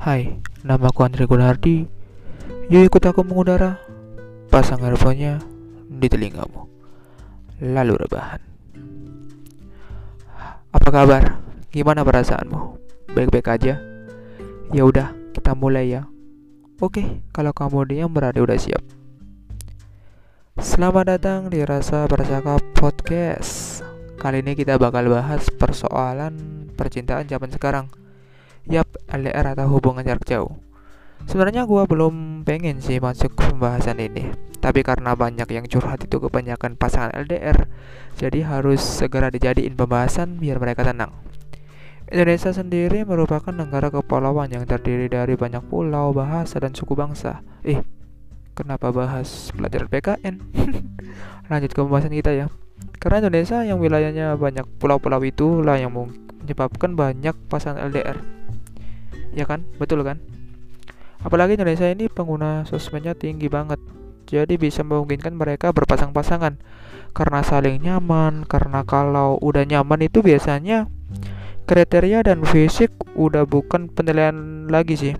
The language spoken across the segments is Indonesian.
Hai, nama aku Andre Gunardi. Yuk ikut aku mengudara. Pasang earphone-nya di telingamu. Lalu rebahan. Apa kabar? Gimana perasaanmu? Baik-baik aja? Ya udah, kita mulai ya. Oke, kalau kamu diam berarti udah siap. Selamat datang di Rasa Bercakap Podcast. Kali ini kita bakal bahas persoalan percintaan zaman sekarang. Yap, LDR atau hubungan jarak jauh. Sebenarnya gue belum pengen sih masuk ke pembahasan ini. Tapi karena banyak yang curhat itu kebanyakan pasangan LDR Jadi harus segera dijadiin pembahasan biar mereka tenang. Indonesia sendiri merupakan negara kepulauan yang terdiri dari banyak pulau, bahasa, dan suku bangsa. Eh, kenapa bahas pelajaran PKN? Lanjut ke pembahasan kita ya. Karena Indonesia yang wilayahnya banyak pulau-pulau itulah yang menyebabkan banyak pasangan LDR Ya kan? Betul kan? Apalagi Indonesia ini pengguna sosmednya tinggi banget. Jadi bisa memungkinkan mereka berpasang-pasangan karena saling nyaman, karena kalau udah nyaman itu biasanya kriteria dan fisik udah bukan penilaian lagi sih.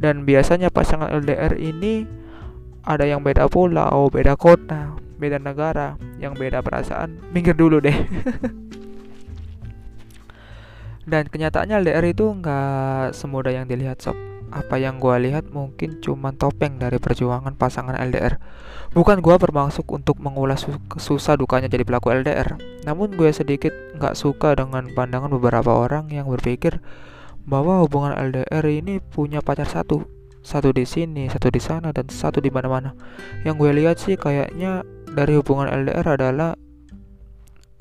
Dan biasanya pasangan LDR ini ada yang beda pulau, beda kota, beda negara, yang beda perasaan. Minggir dulu deh. dan kenyataannya LDR itu nggak semudah yang dilihat sob apa yang gue lihat mungkin cuma topeng dari perjuangan pasangan LDR. Bukan gue bermaksud untuk mengulas susah dukanya jadi pelaku LDR. Namun gue sedikit nggak suka dengan pandangan beberapa orang yang berpikir bahwa hubungan LDR ini punya pacar satu, satu di sini, satu di sana, dan satu di mana-mana. Yang gue lihat sih kayaknya dari hubungan LDR adalah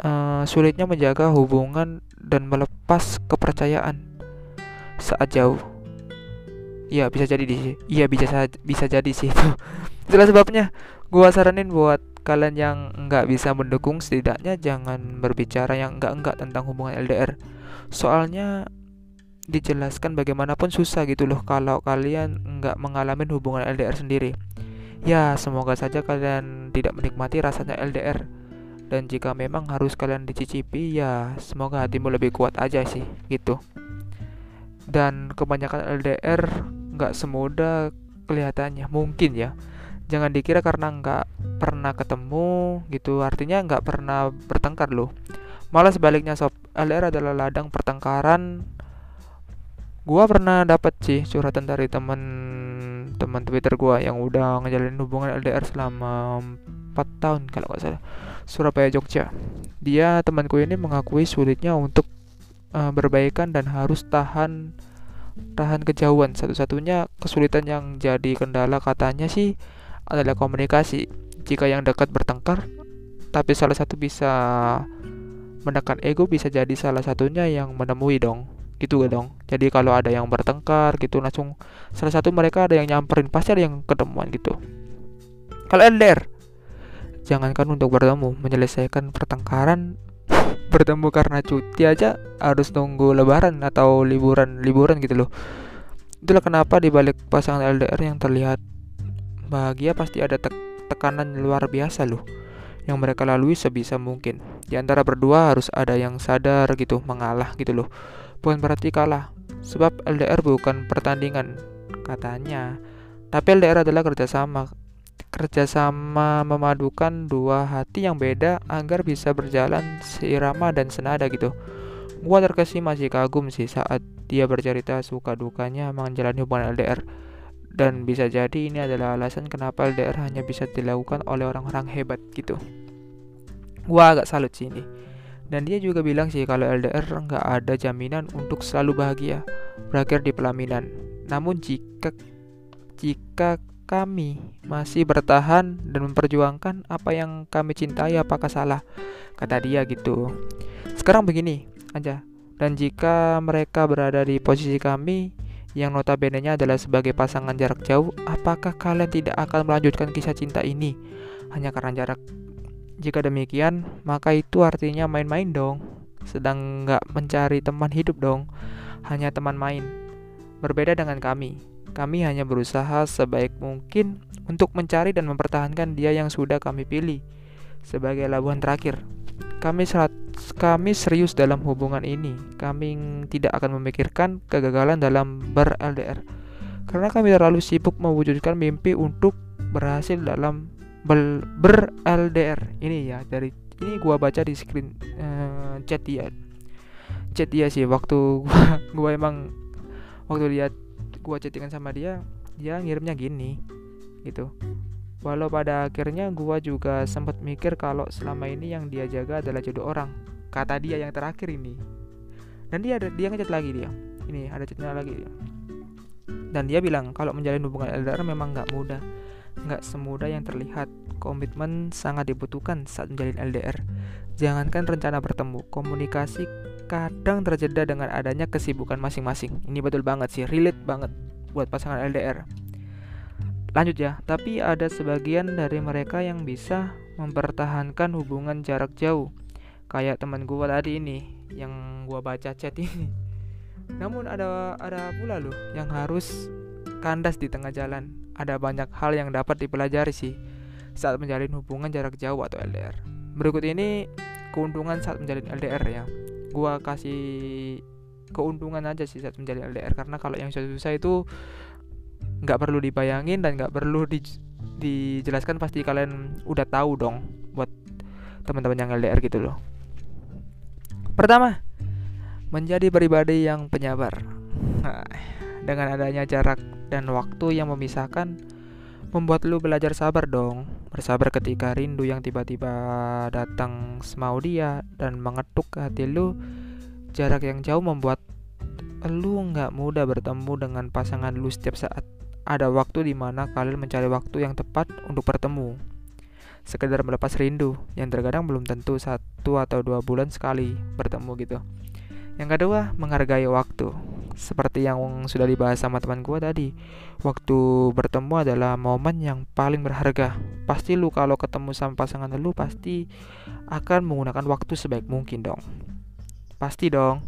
uh, sulitnya menjaga hubungan dan melepas kepercayaan saat jauh Iya bisa jadi di Iya bisa bisa jadi sih itu. Itulah sebabnya gua saranin buat kalian yang nggak bisa mendukung setidaknya jangan berbicara yang enggak-enggak tentang hubungan LDR. Soalnya dijelaskan bagaimanapun susah gitu loh kalau kalian nggak mengalami hubungan LDR sendiri. Ya, semoga saja kalian tidak menikmati rasanya LDR. Dan jika memang harus kalian dicicipi, ya semoga hatimu lebih kuat aja sih, gitu. Dan kebanyakan LDR nggak semudah kelihatannya mungkin ya. Jangan dikira karena nggak pernah ketemu gitu. Artinya nggak pernah bertengkar loh. Malah sebaliknya sob. LR adalah ladang pertengkaran. Gua pernah dapat sih curhatan dari teman teman Twitter gua yang udah ngejalanin hubungan LDR selama 4 tahun kalau nggak salah Surabaya Jogja. Dia temanku ini mengakui sulitnya untuk uh, berbaikan dan harus tahan tahan kejauhan. Satu-satunya kesulitan yang jadi kendala katanya sih adalah komunikasi. Jika yang dekat bertengkar tapi salah satu bisa menekan ego bisa jadi salah satunya yang menemui dong. Gitu dong? Jadi kalau ada yang bertengkar gitu langsung salah satu mereka ada yang nyamperin pasti ada yang ketemuan gitu. Kalau LDR jangankan untuk bertemu menyelesaikan pertengkaran. Bertemu karena cuti aja harus nunggu lebaran atau liburan liburan gitu loh. Itulah kenapa di balik pasangan LDR yang terlihat bahagia pasti ada te tekanan luar biasa loh yang mereka lalui sebisa mungkin. Di antara berdua harus ada yang sadar gitu mengalah gitu loh. Bukan berarti kalah sebab LDR bukan pertandingan katanya. Tapi LDR adalah kerjasama kerjasama memadukan dua hati yang beda agar bisa berjalan seirama dan senada gitu. Gua terkesima masih kagum sih saat dia bercerita suka dukanya menjalani hubungan LDR dan bisa jadi ini adalah alasan kenapa LDR hanya bisa dilakukan oleh orang-orang hebat gitu. Gua agak salut sih ini. Dan dia juga bilang sih kalau LDR nggak ada jaminan untuk selalu bahagia, berakhir di pelaminan. Namun jika jika kami masih bertahan dan memperjuangkan apa yang kami cintai apakah salah? Kata dia gitu. Sekarang begini aja dan jika mereka berada di posisi kami yang notabene nya adalah sebagai pasangan jarak jauh apakah kalian tidak akan melanjutkan kisah cinta ini? Hanya karena jarak. Jika demikian maka itu artinya main-main dong. Sedang nggak mencari teman hidup dong. Hanya teman main. Berbeda dengan kami kami hanya berusaha sebaik mungkin untuk mencari dan mempertahankan dia yang sudah kami pilih sebagai labuhan terakhir. Kami kami serius dalam hubungan ini. Kami tidak akan memikirkan kegagalan dalam ber-LDR. Karena kami terlalu sibuk mewujudkan mimpi untuk berhasil dalam ber-LDR. Ini ya dari ini gua baca di screen uh, chat dia. Chat dia sih waktu gua, gua emang waktu lihat gua chattingan sama dia, dia ngirimnya gini gitu. Walau pada akhirnya gua juga sempat mikir kalau selama ini yang dia jaga adalah jodoh orang. Kata dia yang terakhir ini. Dan dia ada dia ngechat lagi dia. Ini ada chatnya lagi dia. Dan dia bilang kalau menjalin hubungan LDR memang nggak mudah. Nggak semudah yang terlihat. Komitmen sangat dibutuhkan saat menjalin LDR jangankan rencana bertemu komunikasi kadang terjeda dengan adanya kesibukan masing-masing. Ini betul banget sih relate banget buat pasangan LDR lanjut ya tapi ada sebagian dari mereka yang bisa mempertahankan hubungan jarak jauh. Kayak teman gue tadi ini yang gue baca chat ini. Namun ada ada pula loh yang harus kandas di tengah jalan. Ada banyak hal yang dapat dipelajari sih saat menjalin hubungan jarak jauh atau LDR berikut ini keuntungan saat menjalin LDR ya gue kasih keuntungan aja sih saat menjalin LDR karena kalau yang susah-susah itu nggak perlu dibayangin dan nggak perlu di, dijelaskan pasti kalian udah tahu dong buat teman-teman yang LDR gitu loh Pertama, menjadi pribadi yang penyabar. Nah, dengan adanya jarak dan waktu yang memisahkan, membuat lu belajar sabar dong. Bersabar ketika rindu yang tiba-tiba datang semau dia dan mengetuk hati lu. Jarak yang jauh membuat lu nggak mudah bertemu dengan pasangan lu setiap saat. Ada waktu di mana kalian mencari waktu yang tepat untuk bertemu sekedar melepas rindu yang terkadang belum tentu satu atau dua bulan sekali bertemu gitu. Yang kedua, menghargai waktu. Seperti yang sudah dibahas sama teman gue tadi, waktu bertemu adalah momen yang paling berharga. Pasti lu kalau ketemu sama pasangan lu pasti akan menggunakan waktu sebaik mungkin dong. Pasti dong.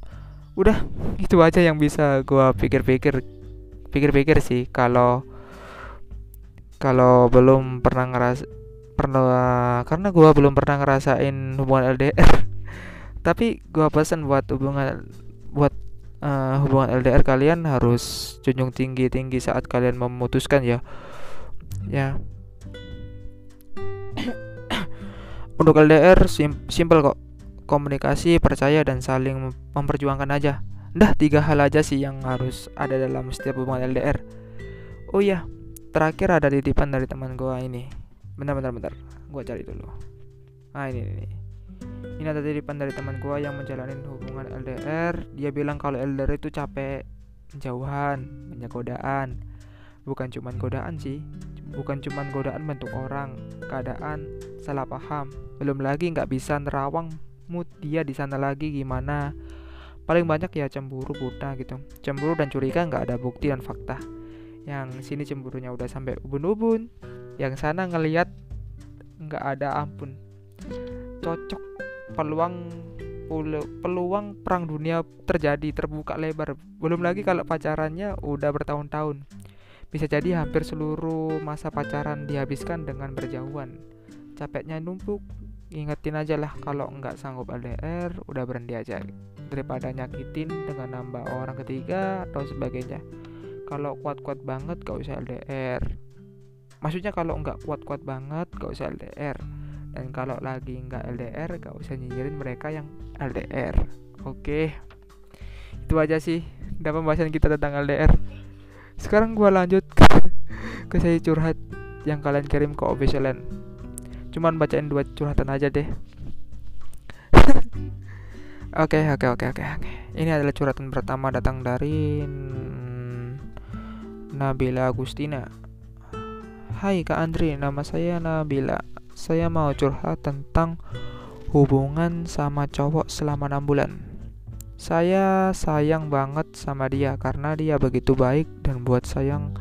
Udah, itu aja yang bisa gue pikir-pikir pikir-pikir sih kalau kalau belum pernah ngeras pernah karena gue belum pernah ngerasain hubungan LDR tapi gue pesan buat hubungan uh, hubungan LDR kalian harus junjung tinggi tinggi saat kalian memutuskan ya. Ya. Untuk LDR sim simple kok. Komunikasi percaya dan saling memperjuangkan aja. Dah tiga hal aja sih yang harus ada dalam setiap hubungan LDR oh iya terakhir ada titipan dari teman gue ini. Bentar bentar bentar. Gue cari dulu. Ah ini ini ini ada titipan dari teman gue yang menjalani hubungan LDR dia bilang kalau LDR itu capek jauhan banyak godaan. Bukan cuman godaan sih bukan cuman godaan bentuk orang keadaan salah paham. Belum lagi nggak bisa nerawang mood dia di sana lagi gimana. Paling banyak ya cemburu buta gitu. Cemburu dan curiga nggak ada bukti dan fakta. Yang sini cemburunya udah sampai ubun-ubun. Yang sana ngelihat nggak ada ampun. Cocok peluang peluang perang dunia terjadi terbuka lebar. Belum lagi kalau pacarannya udah bertahun-tahun. Bisa jadi hampir seluruh masa pacaran dihabiskan dengan berjauhan. Capeknya numpuk ingetin aja lah kalau nggak sanggup LDR udah berhenti aja. Daripada nyakitin dengan nambah orang ketiga atau sebagainya. Kalau kuat-kuat banget gak usah LDR maksudnya kalau nggak kuat-kuat banget gak usah LDR dan kalau lagi nggak LDR gak usah nyinyirin mereka yang LDR oke itu aja sih udah pembahasan kita tentang LDR sekarang gua lanjut ke, ke saya curhat yang kalian kirim ke officialan cuman bacain dua curhatan aja deh Oke oke oke oke oke. Ini adalah curhatan pertama datang dari Nabila Agustina. Hai Kak Andri, nama saya Nabila. Saya mau curhat tentang hubungan sama cowok selama 6 bulan. Saya sayang banget sama dia karena dia begitu baik dan buat sayang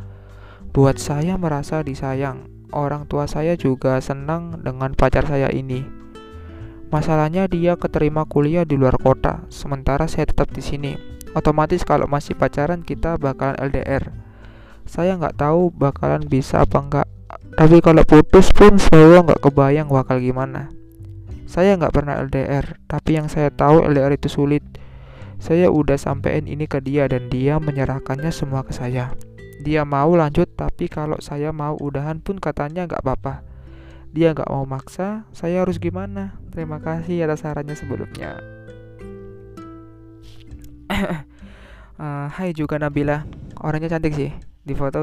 buat saya merasa disayang. Orang tua saya juga senang dengan pacar saya ini. Masalahnya dia keterima kuliah di luar kota, sementara saya tetap di sini. Otomatis kalau masih pacaran kita bakalan LDR saya nggak tahu bakalan bisa apa enggak tapi kalau putus pun saya nggak kebayang bakal gimana Saya nggak pernah LDR, tapi yang saya tahu LDR itu sulit. Saya udah sampein ini ke dia dan dia menyerahkannya semua ke saya. Dia mau lanjut, tapi kalau saya mau udahan pun katanya nggak apa-apa. Dia nggak mau maksa, saya harus gimana? Terima kasih atas sarannya sebelumnya. uh, juga Nabila, orangnya cantik sih di foto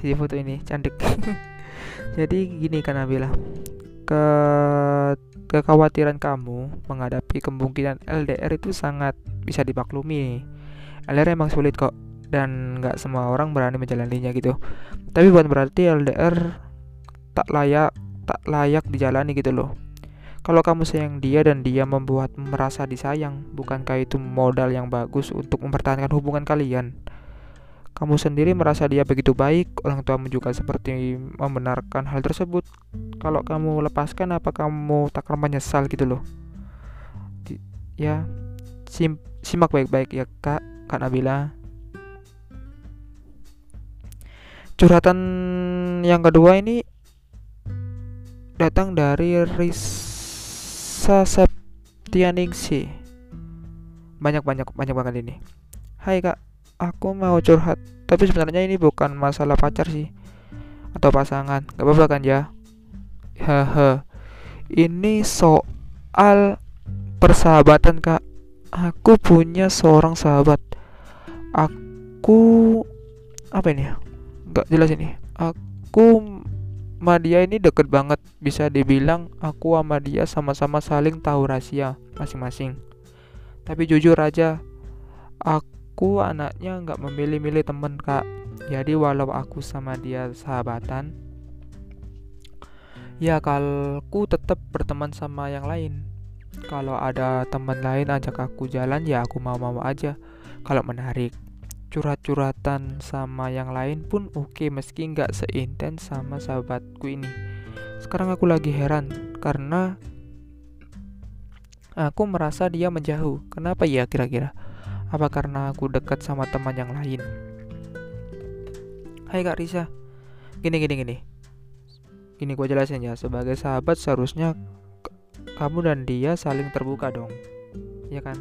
di foto ini cantik. Jadi gini kan Nabila, ke kekhawatiran kamu menghadapi kemungkinan LDR itu sangat bisa dimaklumi. LDR emang sulit kok dan nggak semua orang berani menjalaninya gitu. Tapi bukan berarti LDR tak layak tak layak dijalani gitu loh. Kalau kamu sayang dia dan dia membuat merasa disayang, bukankah itu modal yang bagus untuk mempertahankan hubungan kalian? Kamu sendiri merasa dia begitu baik, orang tuamu juga seperti membenarkan hal tersebut. Kalau kamu lepaskan, apa kamu tak akan menyesal gitu loh? ya, sim simak baik-baik ya kak, kak Nabila. Curhatan yang kedua ini datang dari Risa Septianingsi. Banyak banyak banyak banget ini. Hai kak, aku mau curhat tapi sebenarnya ini bukan masalah pacar sih. Atau pasangan gak apa-apa kan ya? Haha ini soal persahabatan kak. Aku punya seorang sahabat. Aku apa ini ya? Nggak jelas ini. Aku sama dia ini deket banget. Bisa dibilang aku sama dia sama-sama saling tahu rahasia masing-masing. Tapi jujur aja aku aku anaknya nggak memilih-milih temen kak. Jadi walau aku sama dia sahabatan ya kalau aku tetap berteman sama yang lain. Kalau ada teman lain ajak aku jalan ya aku mau-mau aja. Kalau menarik curhat-curhatan sama yang lain pun oke okay, meski nggak seintens sama sahabatku ini. Sekarang aku lagi heran karena aku merasa dia menjauh. Kenapa ya kira-kira apa karena aku dekat sama teman yang lain? Hai Kak Risa. Gini gini gini. Gini gue jelasin ya, sebagai sahabat seharusnya kamu dan dia saling terbuka dong. Ya kan?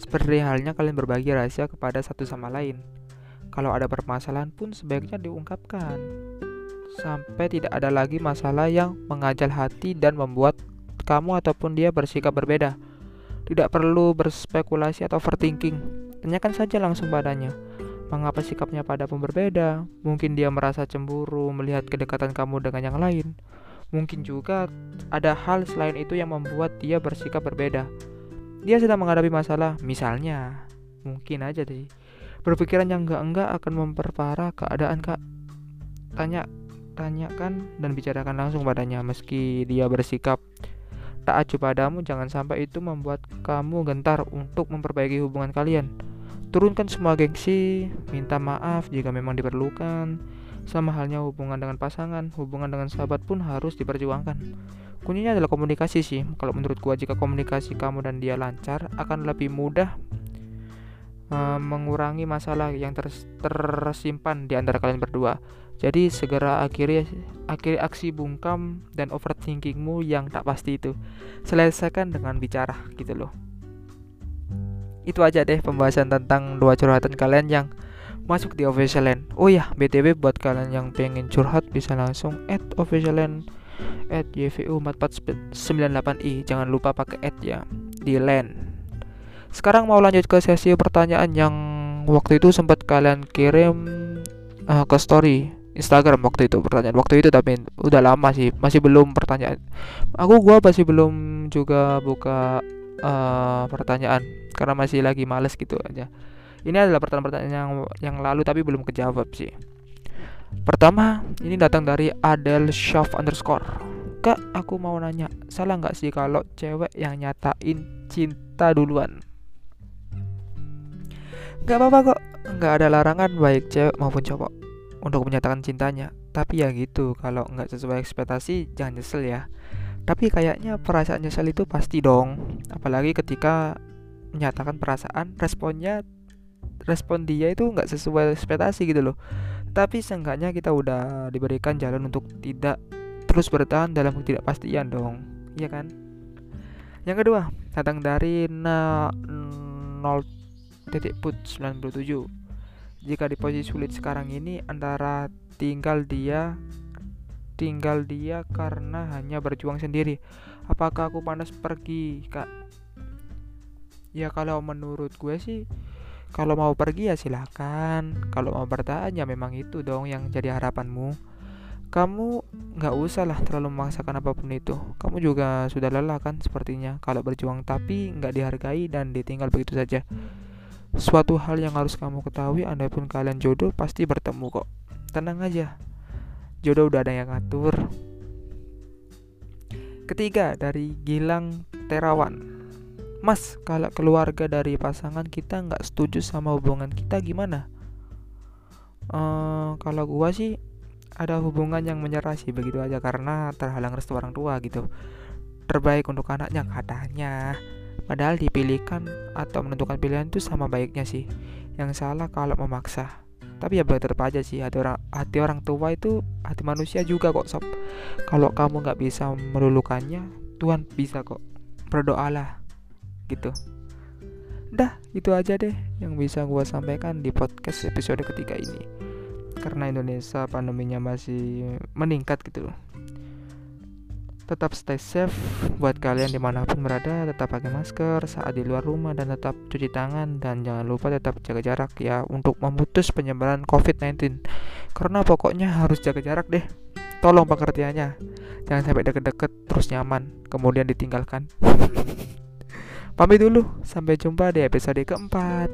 Seperti halnya kalian berbagi rahasia kepada satu sama lain. Kalau ada permasalahan pun sebaiknya diungkapkan. Sampai tidak ada lagi masalah yang mengajal hati dan membuat kamu ataupun dia bersikap berbeda. Tidak perlu berspekulasi atau overthinking. Tanyakan saja langsung padanya. Mengapa sikapnya padamu berbeda? Mungkin dia merasa cemburu melihat kedekatan kamu dengan yang lain. Mungkin juga ada hal selain itu yang membuat dia bersikap berbeda. Dia sedang menghadapi masalah, misalnya. Mungkin aja sih. Berpikiran yang enggak-enggak akan memperparah keadaan kak. Tanya, tanyakan dan bicarakan langsung padanya meski dia bersikap acuh padamu jangan sampai itu membuat kamu gentar untuk memperbaiki hubungan kalian. Turunkan semua gengsi, minta maaf jika memang diperlukan. Sama halnya hubungan dengan pasangan, hubungan dengan sahabat pun harus diperjuangkan. Kuncinya adalah komunikasi sih. Kalau menurut gua jika komunikasi kamu dan dia lancar, akan lebih mudah uh, mengurangi masalah yang ter tersimpan di antara kalian berdua. Jadi segera akhiri akhiri aksi bungkam dan overthinkingmu yang tak pasti itu. Selesaikan dengan bicara gitu loh. Itu aja deh pembahasan tentang dua curhatan kalian yang masuk di official land. Oh ya, BTW buat kalian yang pengen curhat bisa langsung add official land at YVU 4498i. Jangan lupa pakai add ya di land. Sekarang mau lanjut ke sesi pertanyaan yang waktu itu sempat kalian kirim uh, ke story Instagram waktu itu pertanyaan waktu itu tapi udah lama sih masih belum pertanyaan. Aku gua masih belum juga buka uh, pertanyaan karena masih lagi males gitu aja. Ini adalah pertanyaan-pertanyaan yang yang lalu tapi belum kejawab sih. Pertama ini datang dari Adel Shaf underscore. Kak aku mau nanya salah nggak sih kalau cewek yang nyatain cinta duluan? Nggak apa-apa kok nggak ada larangan baik cewek maupun cowok untuk menyatakan cintanya. Tapi ya gitu kalau nggak sesuai ekspektasi jangan nyesel ya. Tapi kayaknya perasaan nyesel itu pasti dong. Apalagi ketika menyatakan perasaan responnya respon dia itu nggak sesuai ekspektasi gitu loh. Tapi seenggaknya kita udah diberikan jalan untuk tidak terus bertahan dalam ketidakpastian dong. Iya kan? Yang kedua, datang dari na 0 titik put 97. Jika di posisi sulit sekarang ini antara tinggal dia tinggal dia karena hanya berjuang sendiri. Apakah aku panas pergi, Kak? Ya kalau menurut gue sih kalau mau pergi ya silakan. Kalau mau bertahan ya memang itu dong yang jadi harapanmu. Kamu nggak usah lah terlalu memaksakan apa pun itu. Kamu juga sudah lelah kan sepertinya kalau berjuang tapi nggak dihargai dan ditinggal begitu saja. Suatu hal yang harus kamu ketahui, andai pun kalian jodoh pasti bertemu kok. Tenang aja, jodoh udah ada yang ngatur. Ketiga dari Gilang Terawan. Mas, kalau keluarga dari pasangan kita nggak setuju sama hubungan kita gimana? Uh, kalau gua sih ada hubungan yang menyerah sih begitu aja karena terhalang restu orang tua gitu. Terbaik untuk anaknya katanya. Padahal dipilihkan atau menentukan pilihan itu sama baiknya sih. Yang salah kalau memaksa. Tapi ya betul aja sih hati orang hati orang tua itu hati manusia juga kok sob. Kalau kamu nggak bisa melulukannya, Tuhan bisa kok. Berdoalah gitu dah itu aja deh yang bisa gue sampaikan di podcast episode ketiga ini karena Indonesia pandeminya masih meningkat gitu tetap stay safe buat kalian di mana pun berada. Tetap pakai masker saat di luar rumah dan tetap cuci tangan. Dan jangan lupa tetap jaga jarak ya untuk memutus penyebaran COVID-19 karena pokoknya harus jaga jarak deh. Tolong pengertiannya. Jangan sampai deket-deket terus nyaman kemudian ditinggalkan. Pamit dulu, sampai jumpa di episode keempat.